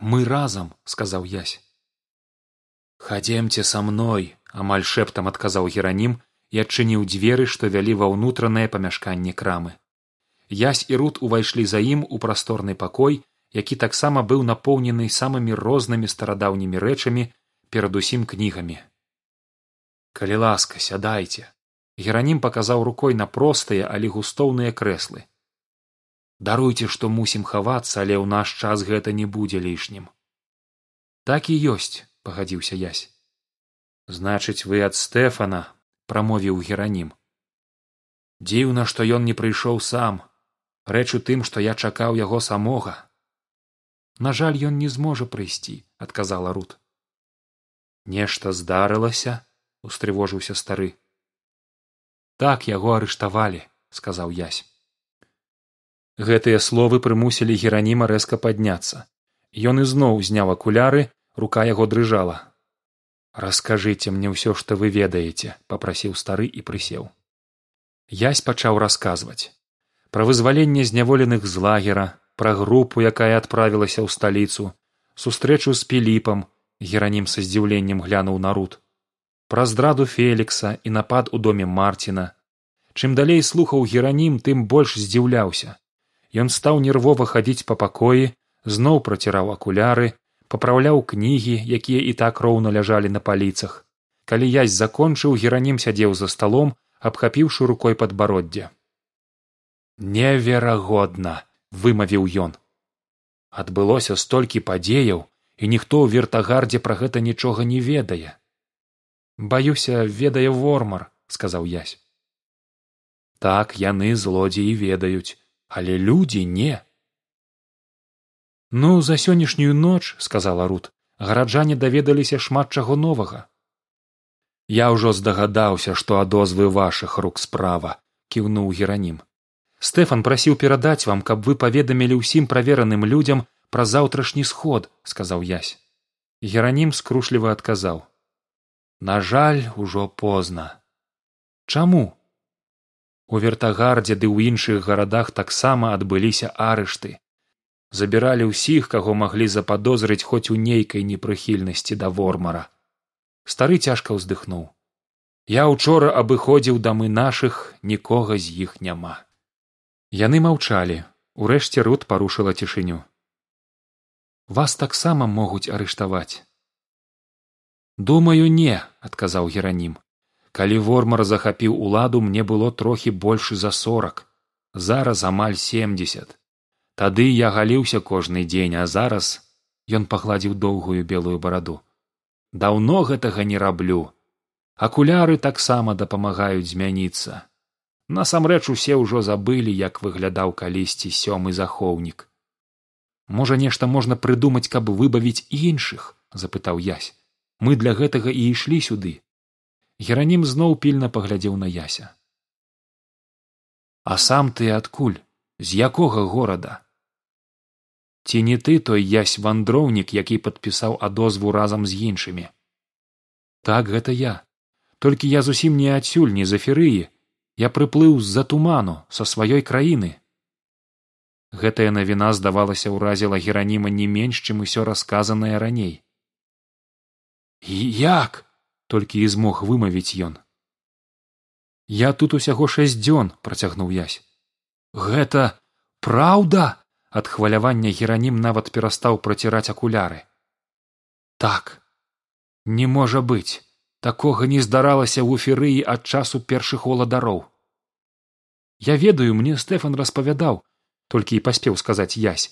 мы разам сказаў язь хадземце са мной амаль шэптам адказаў геранім і адчыніў дзверы што вялі ва ўнутранае памяшканне крамы. Язь і рут увайшлі за ім у прасторны пакой які таксама быў напоўнены самымі рознымі старадаўнімі рэчамі перадусім кнігамі. Калі ласка сядайце геранім паказаў рукой на простыя але густоўныя крэслы даруйце што мусім хавацца але ў наш час гэта не будзе лішнім. Так і ёсць пагадзіўся язь значыць вы ад стэфана прамовіў геранім. Дзіўна што ён не прыйшоў сам. Рэч у тым што я чакаў яго самога. На жаль ён не зможа прыйсці адказала рут. Нешта здарылася устрывожыўся стары. Так яго арыштавалі сказаў язь гэтыя словы прымусілі гераніма рэзка падняцца. Ён ізноў зняў акуляры рука яго дрыжала. Раскажыце мне ўсё што вы ведаеце папрасіў стары і прысеў. Язь пачаў расказваць. Пра вызваленне зняволеных з лагера пра групу якая адправілася ў сталіцу сустрэчу з піліпам геранім са здзіўленнем глянуў на рут. Пра здраду фелікса і напад у доме марціна чым далей слухаў геранім тым больш здзіўляўся ён стаў нервова хадзіць па пакоі зноў праціраў акуляры папраўляў кнігі якія і так роўна ляжалі на паліцах. Калі язь закончыў геранім сядзеў за сталом абхапіўшы рукой падбароддзе. Неверагодна вымавіў ён. Адбылося столькі падзеяў і ніхто ў вертагардзе пра гэта нічога не ведае баюся ведае вормар сказаў язь так яны злодзеі ведаюць але людзі не. Ну за сённяшнюю ноч сказала рут гараджане даведаліся шмат чаго новага. Я ўжо здагадаўся што адозвы вашых рук справа кіўнуў геранім. Стэфан прасіў перадаць вам каб вы паведамілі ўсім правераным людзям пра заўтрашні сход сказаў язь геранім скрушліва адказаў. На жаль ужо позна. Чаму у вертагардзе ды ў іншых гарадах таксама адбыліся арышты. Забіралі ўсіх каго маглі западозрыць хоць у нейкай непрыхільнасці да вормара. Стары цяжка ўздыхнуў. Я учора абыходзіў дамы нашых нікога з іх няма яны маўчалі. Урэшце рут парушыла цішыню. Вас таксама могуць арыштаваць думаю не адказаў геранім калі вормар захапіў уладу мне было трохі больш за сорак. Зараз амаль семдзесят. Тады я галіўся кожны дзень а зараз ён пагладзіў доўгую белую бараду. Даўно гэтага не раблю. Акуляры таксама дапамагаюць змяніцца. Насамрэч усе ўжо забылі як выглядаў калісьці сёмы захоўнік. Можа нешта можна прыдумаць каб выбавіць іншых запытаў язь мы для гэтага і ішлі сюды геранім зноў пільна паглядзеў на яся. А сам ты адкуль? З якога горада? Ці не ты той язь вандроўнік які падпісаў адозву разам з іншымі? Так гэта я. Толькі я зусім не адсюль не за ферыі я прыплыў з за туману са сваёй краіны гэтая навіна здавалася ўразіла гераніма не менш чым усё расказанае раней. І як толькі і змог вымавіць ён. Я тут усяго шэсць дзён працягнуў язь гэта праўда ад хвалявання геранім нават перастаў праціраць акуляры. Так не можа быць. Такога не здаралася ў эферыі ад часу першых уладароў я ведаю мне стэфан распавядаў толькі і паспеў сказаць язь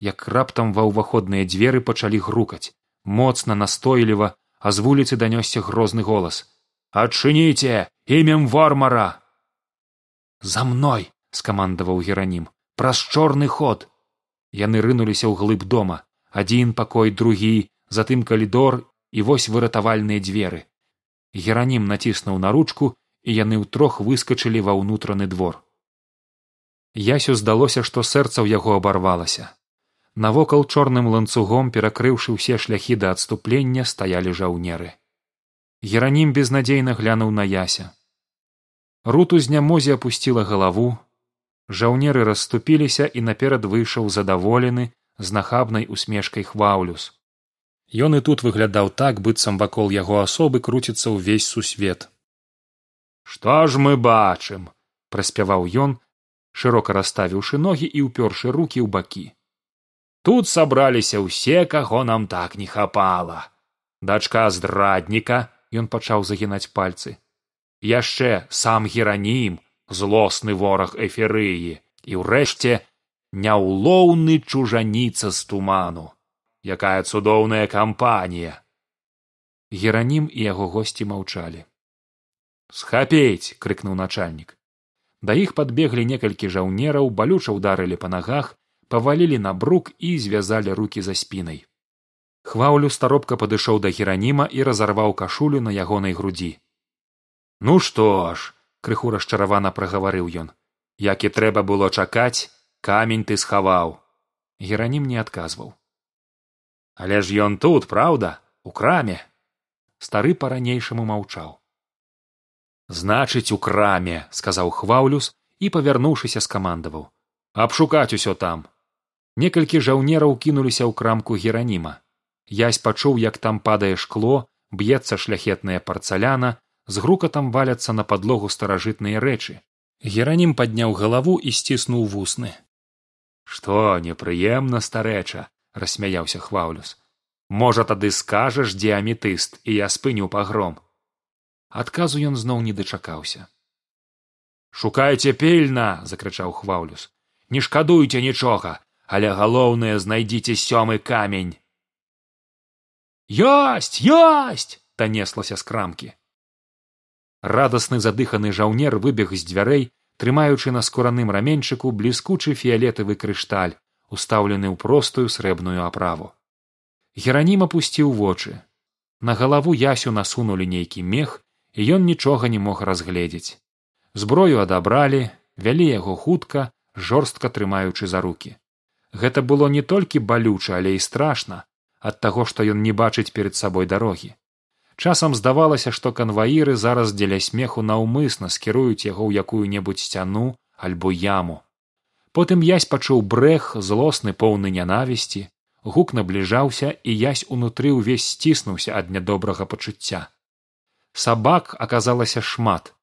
як раптам ва ўваходныя дзверы пачалі грукаць моцна настойліва а з вуліцы данёсся грозны голас. Адчыніце імем вармара! За мной скамандаваў геранім. Праз чорны ход! Яны рынуліся ў глыб дома. Адзін пакой другі затым калідор і вось выратавальныя дзверы. Геранім націснуў на ручку і яны ўтрох выскачылі ва ўнутраны двор. Ясю здалося што сэрца ў яго абарвалася навокал чорным ланцугом перакрыўшы ўсе шляхі да адступлення стаялі жаўнеры. Геранім безнадзейна глянуў на яся. Руту знямозе апусціла галаву. Жаўнеры расступіліся і наперад выйшаў задаволены з нахабнай усмешкай хваўлюс Ён і тут выглядаў так быццам вакол яго асобы круціцца ўвесь сусвет. Што ж мы бачым? Праспяваў ён шырока расставіўшы ногі і ўпёршы рукі ў бакі тут сабраліся ўсе каго нам так не хапала. Дачка здрадніка ён пачаў загінаць пальцы. Яшчэ сам геранім злосны вораг эферыі і ўрэшце няўлоўны чужаніца з туману. Якая цудоўная кампанія. Геранім і яго госці маўчалі. Схапець крыкнуў начальнік. Да іх падбеглі некалькі жаўнераў балюча ўдарылі па нагах павалілі на брук і звязалі руки за спінай хваўлю старобка падышоў да гераніма і разарваў кашулю на ягонай грудзі ну што ж крыху расчаравана прагаварыў ён як і трэба было чакаць камень ты схаваў геранім не адказваў але ж ён тут праўда у краме? Стары па ранейшаму маўчаў значыць у краме сказаў хваўлюс і павярнуўшыся скамандаваў абшукаць усё там некалькі жаўнераў кінуліся ў крамку гераніма. Язь пачуў як там падае шкло б'ецца шляхетная парцаляна з грукатам валяцца на падлогу старажытныя рэчы. Геранім падняў галаву і сціснуў вусны. Што непрыемна старэча рассмяяўся хваўлюс можа тады скажаш дзе аметыст і я спыню пагром адказу ён зноў не дачакаўся. Шукайце пільна закрычаў хваўлюс не шкадуйце нічога але галоўнае знайдзіце сёмы камень. Ёсць ёсць! Танеслася з крамкі. Радасны задыханы жаўнер выбег з дзвярэй трымаючы на скураным раменьчыку бліскучы фіялетавы крышталь устаўлены ў простую срэбную аправу. Геранім апусціў вочы. На галаву ясю насунулі нейкі мех і ён нічога не мог разгледзець. Зброю адабралі вялі яго хутка жорстка трымаючы за руки гэта было не толькі балюча але і страшна ад таго што ён не бачыць перед сабой дарогі. Часам здавалася што канваіры зараз дзеля смеху наўмысна скіруюць яго ў якую небудзь сцяну альбо яму. Потым язь пачуў брэх злосны поўны нянавісці гук набліжаўся і язь унутры ўвесь сціснуўся ад нядобрага пачуцця. Сабак аказалася шмат.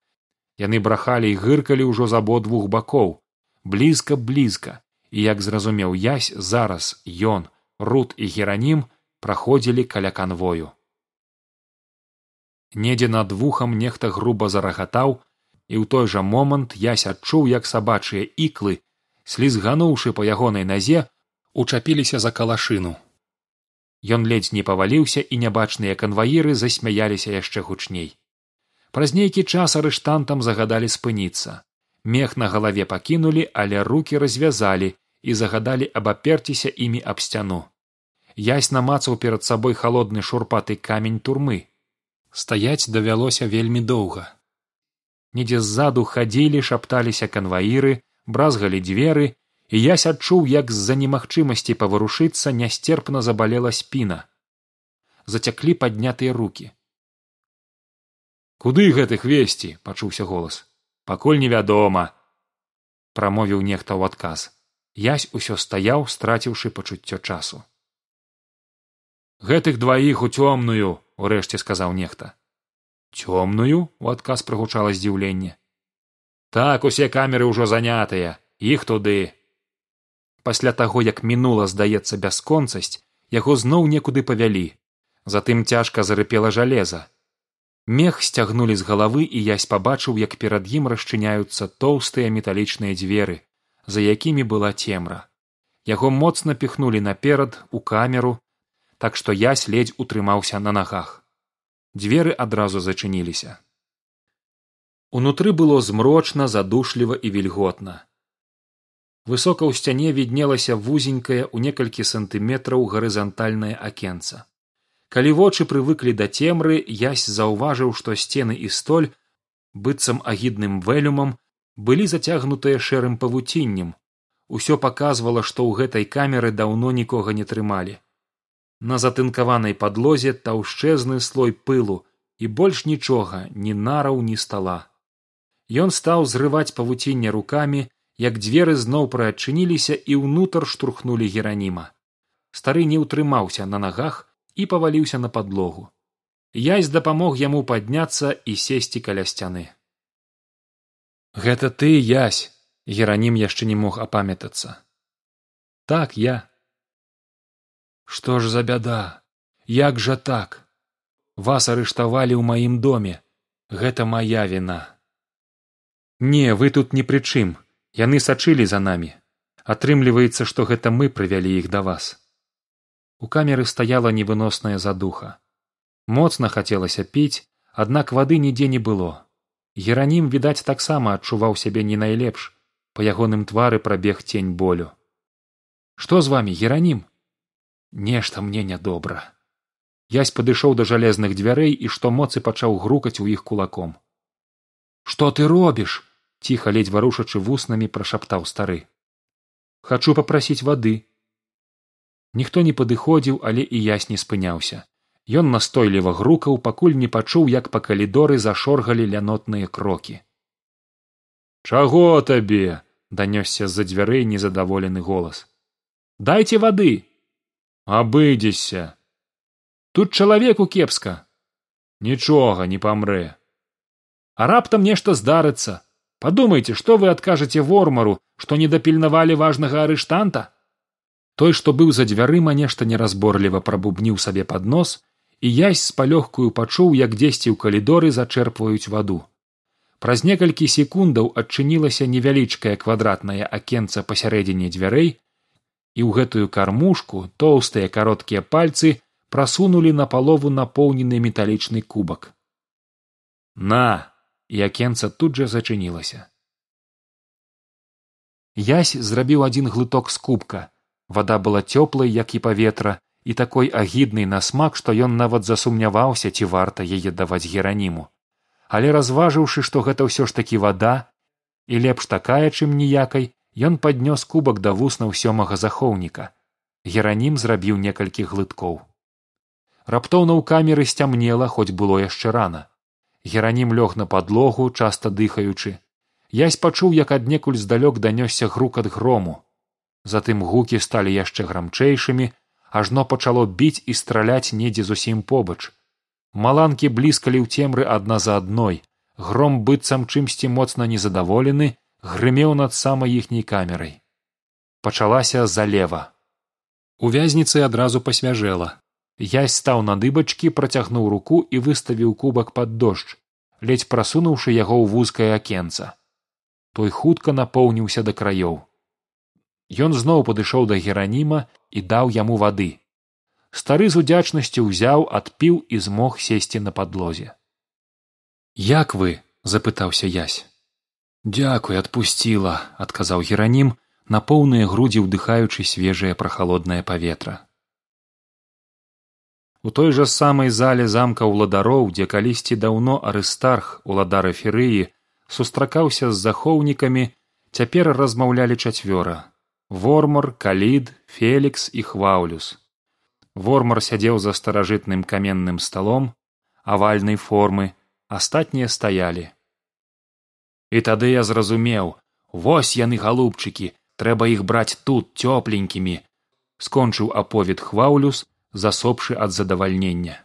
Яны брахалі і гыркалі ўжо з абодвух бакоў. Блізка блізка і як зразумеў язь зараз ён руд і геранім праходзілі каля канвою. Недзе над вухам нехта груба зарагатаў і ў той жа момант язь адчуў як сабачыя іклы слізгануўшы па ягонай назе учапіліся за калашыну. Ён ледзь не паваліўся і нябачныя канваіры засмяяліся яшчэ гучней. Праз нейкі час арыштантам загадалі спыніцца. Мех на галаве пакінулі але руки развязалі і загадалі абаперціся імі аб сцяну язь намацаў перад сабой халодны шурпаты камень турмы. Стаяць давялося вельмі доўга недзе ззаду хадзілі шапталіся канваіры бразгалі дзверы і ясь адчуў як з за немагчымасці паварушыцца нясцерпна забалела спіна. Зацяклі паднятыя руки куды гэтых весці пачуўся голас. Пакуль невядома прамовіў нехта ў адказ язь усё стаяў страціўшы пачуццё часу. Гэтых дваіх у цёмную урэшце сказаў нехта. Цёмную у адказ прагучала здзіўленне. Так усе камеры ўжо занятыя іх туды! Пасля таго як мінула здаецца бясконцасць яго зноў некуды павялі. Затым цяжка зарыпела жалеза. Мех сцягнулі з галавы і язь пабачыў як перад ім расчыняюцца тоўстыя металічныя дзверы за якімі была цемра. Яго моцна піхнулі наперад у камеру так што язь ледзь утрымаўся на нагах. Дзверы адразу зачыніліся. Унутры было змрочна задушліва і вільготна. Высока ў сцяне віднелася вузенькае ў некалькі сантыметраў гарызантальнае акенца. Калі вочы прывыклі да цемры язь заўважыў што сцены і столь быццам агідным вэлюмам былі зацягнутыя шэрым павуціннем. Усё паказвала што ў гэтай камеры даўно нікога не трымалі. На затынкаванай падлозе таўшчэзны слой пылу і больш нічога ні нараў ні стала. Ён стаў зрываць павуцінне рукамі як дзверы зноў прыадчыніліся і ўнутр штурхнулі гераніма. Стары не ўтрымаўся на нагах і паваліўся на падлогу. Язь дапамог яму падняцца і сесці каля сцяны гэта ты язь геранім яшчэ не мог апамятацца. Так я. Што ж за бяда? Як жа так? Вас арыштавалі ў маім доме. Гэта мая віна. Не вы тут ні пры чым. Яны сачылі за намі. Атрымліваецца што гэта мы прывялі іх да вас. У камеры стаяла невыносная задуха. Моцна хацелася піць аднак вады нідзе не было геранім відаць таксама адчуваў сябе не найлепш. Па ягоным твары прабег цень болю. Што з вами геранім? Нешта мне нядобра язь падышоў да жалезных дзвярэй і што моцы пачаў грукаць у іх кулаком. Што ты робіш ціха ледзь варушачы вуснамі прашаптаў стары. Хачу папрасіць вады ніхто не падыходзіў але і язь не спыняўся ён настойліва грукаў пакуль не пачуў як па калідоры зашоргалі лянотныя крокі. Чаго табе данёсся з за дзвярэй незадаволены голас. Дайце вады! Абыдзешся тут чалавеку кепска! Нічога не памрэ! А раптам нешта здарыцца! Падумайце што вы адкажаце вормару што не дапільнавалі важнага арыштанта? Той што быў за дзвярыма нешта неразборліва прабубніў сабе пад нос і язь з палёгкую пачуў як дзесьці ў калідоры зачэрпваюць ваду. Праз некалькі секундаў адчынілася невялічкае квадратнае акенца пасярэдзіне дзвярэй і ў гэтую кармушку тоўстыя кароткія пальцы прасунулі на палову напоўнены металічны кубак. На! І акенца тут жа зачынілася. Язь зрабіў адзін глыток з кубка. Вада была цёплай як і паветра і такой агіднай на смак што ён нават засумняваўся ці варта яе даваць гераніму. Але разважыўшы што гэта ўсё ж такі вада і лепш такая чым ніякай ён паднёс кубак да вуснаў сёмага захоўніка. Геранім зрабіў некалькі глыткоў. Раптоўна ў камеры сцямнела хоць было яшчэ рана. Геранім лёг на падлогу часта дыхаючы. Язь пачуў як аднекуль здалёк данёсся грукат грому. Затым гукі сталі яшчэ грамчэйшымі ажно пачало біць і страляць недзе зусім побач. Маланкі бліскалі ў цемры адна за адной. Гром быццам чымсьці моцна незадаволены грымеў над самай іхняй камерай. Пачалася залева. У вязніцы адразу пасвяжэла. Язь стаў на дыбачкі працягнуў руку і выставіў кубак пад дождж ледзь прасунуўшы яго ў вузкае акенца. Той хутка напоўніўся да краёў ён зноў падышоў да гераніма і даў яму вады. Стары з удзячнасцю ўзяў адпіў і змог сесці на падлозе. Як вы запытаўся язь дзякуй адпусціла адказаў геранім на поўныя грудзі ўдыхаючы свежае прахалоднае паветра. У той жа самай зале замка ўладароў дзе калісьці даўно арыстарх уладар эферыі сустракаўся з захоўнікамі цяпер размаўлялі чацвёра вормар калід фелікс і хваўлюс вормар сядзеў за старажытным каменным сталом авальнай формы астатнія стаялі і тады я зразумеў вось яны галубчыкі трэба іх браць тут цёпленькімі скончыў аповед хваўлюс засопшы ад задавальнення.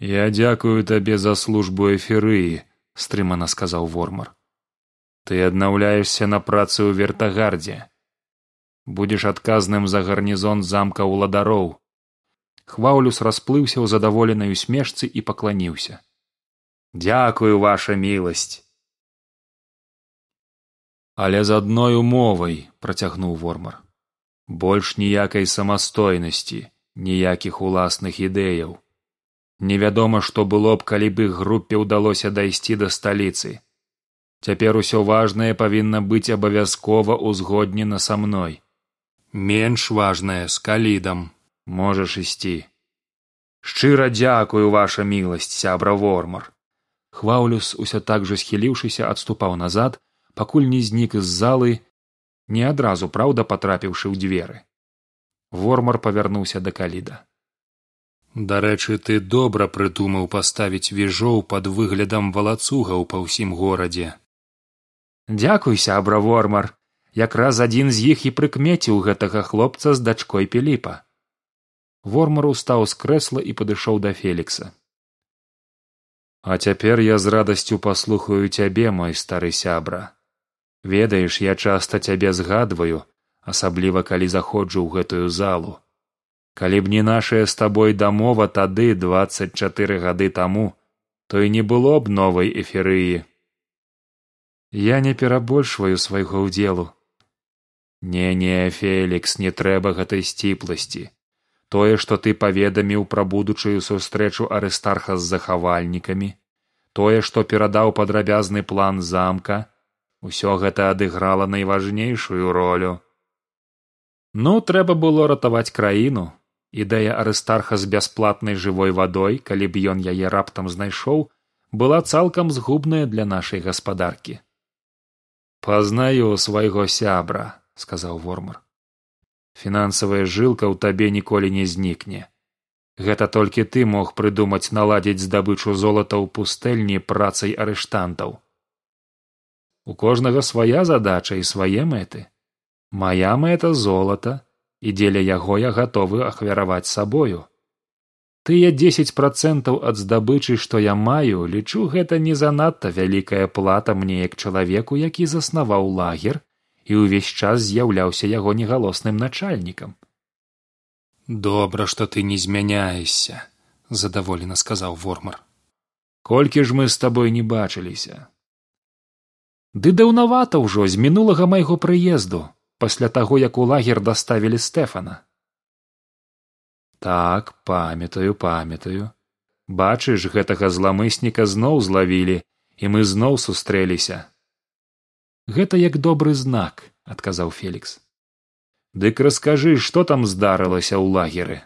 Я дзякую табе за службу эферыі стрымана сказаў вормар. Ты аднаўляешся на працы ў вертагардзе будзеш адказным за гарнізон замка ўладароў. Хваўлюс расплыўся ў задаволенай усмешцы і пакланіўся. Дзякую ваша міласць. Але з адной умовай працягнуў вормар. Больш ніякай самастойнасці ніякіх уласных ідэяў. Невядома што было б калі б іх групе ўдалося дайсці да сталіцы. Цяпер усё важнае павінна быць абавязкова ўзгоднена са мной менш важнае з калідам. Можаш ісці. Шчыра дзякую ваша міласць сябра вормар. Хваўлюс усё так жа схіліўшыся адступаў назад пакуль не знік з залы не адразу праўда патрапіўшы ў дзверы. Вормар павярнуўся да каліда. Дарэчы ты добра прыдумаў паставіць віжоў пад выглядам валацугаў па ўсім горадзе. Дзякуй сябра вормар якраз адзін з іх і прыкмеціў гэтага хлопца з дачкой піліпа. Вормар устаў з крэсла і падышоў да фелікса. А цяпер я з радасцю паслухаю цябе мой стары сябра. Ведаеш я часта цябе згадваю асабліва калі заходжу ў гэтую залу. Калі б не нашая з табой дамова тады двадцать чатыры гады таму то і не было б новай эферыі. Я не перабольшваю свайго ўдзелу не не фелікс не трэба гэтай сціпласці. Тое што ты паведаміў пра будучую сустрэчу арыстарха з захавальнікамі тое што перадаў падрабязны план замка усё гэта адыграла найважнейшую ролю ну трэба было ратаваць краіну ідэя арыстарха з бясплатнай жывой вадой калі б ён яе раптам знайшоў была цалкам згубная для нашай гаспадаркі пазнаю свайго сябра сказаў вормар. Фінансавая жылка ў табе ніколі не знікне. Гэта толькі ты мог прыдумаць наладзіць здабычу золата ў пустэльні працай арыштантаў. У кожнага свая задача і свае мэты. Моя мэта золата і дзеля яго я гатовы ахвяраваць сабою. Тыя дзесяць процентаў ад здабычы што я маю лічу гэта не занадта вялікая плата мне як чалавеку які заснаваў лагер і ўвесь час з'яўляўся яго негалосным начальнікам. Добра што ты не змяняешся задаволена сказаў вормар. Колькі ж мы з табой не бачыліся? Ды даўнавата ўжо з мінулага майго прыезду пасля таго як у лагер даставілі стэфана так памятаю памятаю. Бачыш гэтага зламысніка зноў злавілі і мы зноў сустрэліся гэта як добры знак адказаў фелікс. Дык раскажы што там здарылася ў лагеры?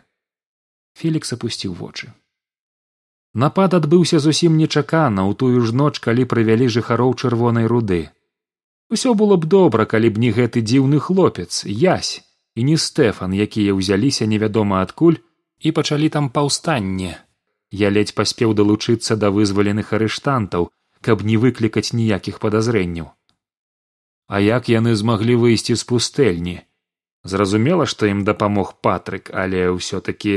Фелікс апусціў вочы. Напад адбыўся зусім нечакана ў тую ж ноч калі прывялі жыхароў чырвонай руды. Усё было б добра калі б не гэты дзіўны хлопец язь і не стэфан якія ўзяліся невядома адкуль і пачалі там паўстанне. Я ледзь паспеў далучыцца да вызваленых арыштантаў каб не выклікаць ніякіх падазрэнняў а як яны змаглі выйсці з пустэльні? Зразумела што ім дапамог патрык але ўсё такі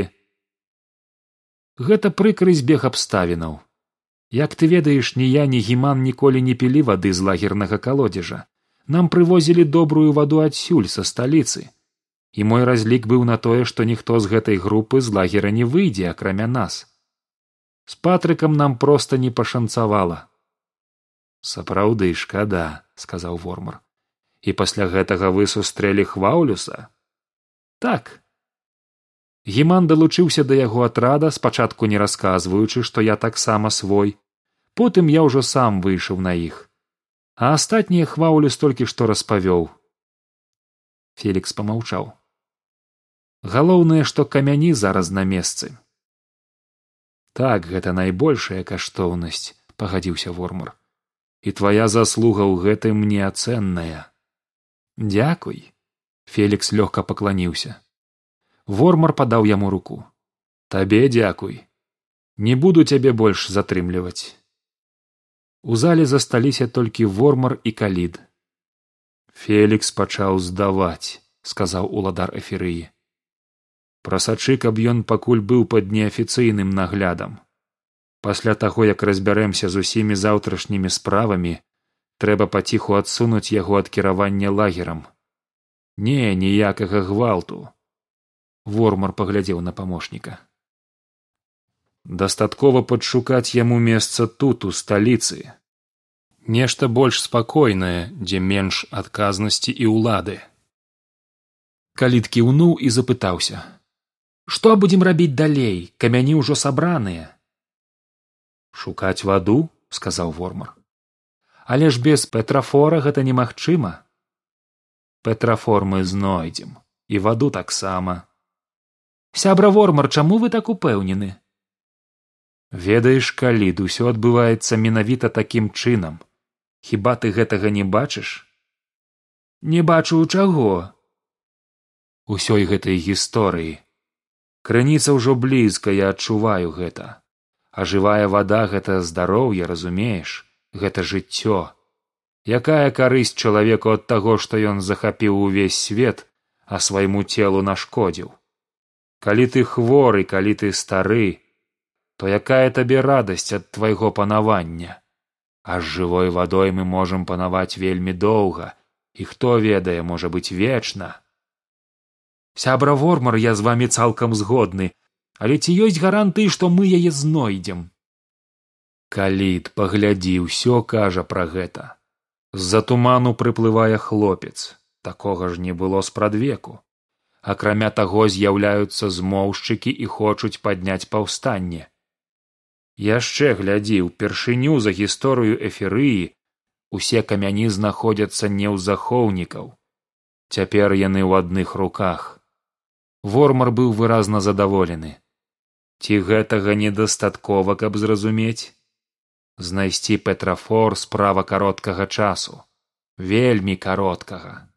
гэта прыкры збег абставінаў. Як ты ведаеш ні я ні гіман ніколі не пілі вады з лагернага калодзежа. Нам прывозілі добрую ваду адсюль са сталіцы. І мой разлік быў на тое што ніхто з гэтай групы з лагера не выйдзе акрамя нас. З патрыкам нам проста не пашанцавала. Сапраўды шкада сказаў вормар і пасля гэтага вы сустрэлі хваўлюса так. Гіман далучыўся да яго атрада спачатку не расказваючы што я таксама свой. Потым я ўжо сам выйшаў на іх. А астатнія хваўлюс толькі што распавёў. Фелікс помаўчаў галоўнае што камяні зараз на месцы. Так гэта найбольшая каштоўнасць пагадзіўся вормар і твая заслуга ў гэтым неацэнная дзякуй фелікс лёгка пакланіўся вормар падаў яму руку. Табе дзякуй не буду цябе больш затрымліваць у зале засталіся толькі вормар і калід фелікс пачаў здаваць сказаў уладар эферыі прасачы каб ён пакуль быў пад неафіцыйным наглядам. Пасля таго як разбярэмся з усімі заўтрашнімі справамі трэба паціху адсунуць яго ад кіравання лагерам. Не ніякага гвалту. Вормар паглядзеў на памочніка. Дастаткова падшукаць яму месца тут у сталіцы. Нешта больш спакойнае дзе менш адказнасці і ўлады. Калід кіўнуў і запытаўся што будзем рабіць далей? Камяні ўжо сабраныя шукаць ваду сказаў вормар але ж без петрафора гэта немагчыма. Петрафор мы знойдзем і ваду таксама. Сябра вормар чаму вы так упэўнены? Ведаеш калід усё адбываецца менавіта такім чынам. Хіба ты гэтага не бачыш? Не бачу чаго. Усёй гэтай гісторыі. Крыніца ўжо блізка я адчуваю гэта. А жывая вада гэта здароўе разумееш гэта жыццё. Якая карысць чалавеку ад таго што ён захапіў увесь свет а свайму целу нашкодзіў? Калі ты хворы калі ты стары то якая табе радасць ад твайго панавання? А з жывой вадой мы можам панаваць вельмі доўга і хто ведае можа быць вечна. Сябра вормар я з вами цалкам згодны але ці ёсць гаранты што мы яе знойдзем каліт паглядзі ўсё кажа пра гэта. З за туману прыплывае хлопец. Такога ж не было спрадвеку акрамя таго з'яўляюцца змоўшчыкі і хочуць падняць паўстанне. Яшчэ глядзі ўпершыню за гісторыю эферыі усе камяні знаходзяцца не ў захоўнікаў. Цяпер яны ў адных руках. Вормар быў выразна задаволены. Ці гэтага недастаткова каб зразумець знайсці петрафор справа кароткага часу. Вельмі кароткага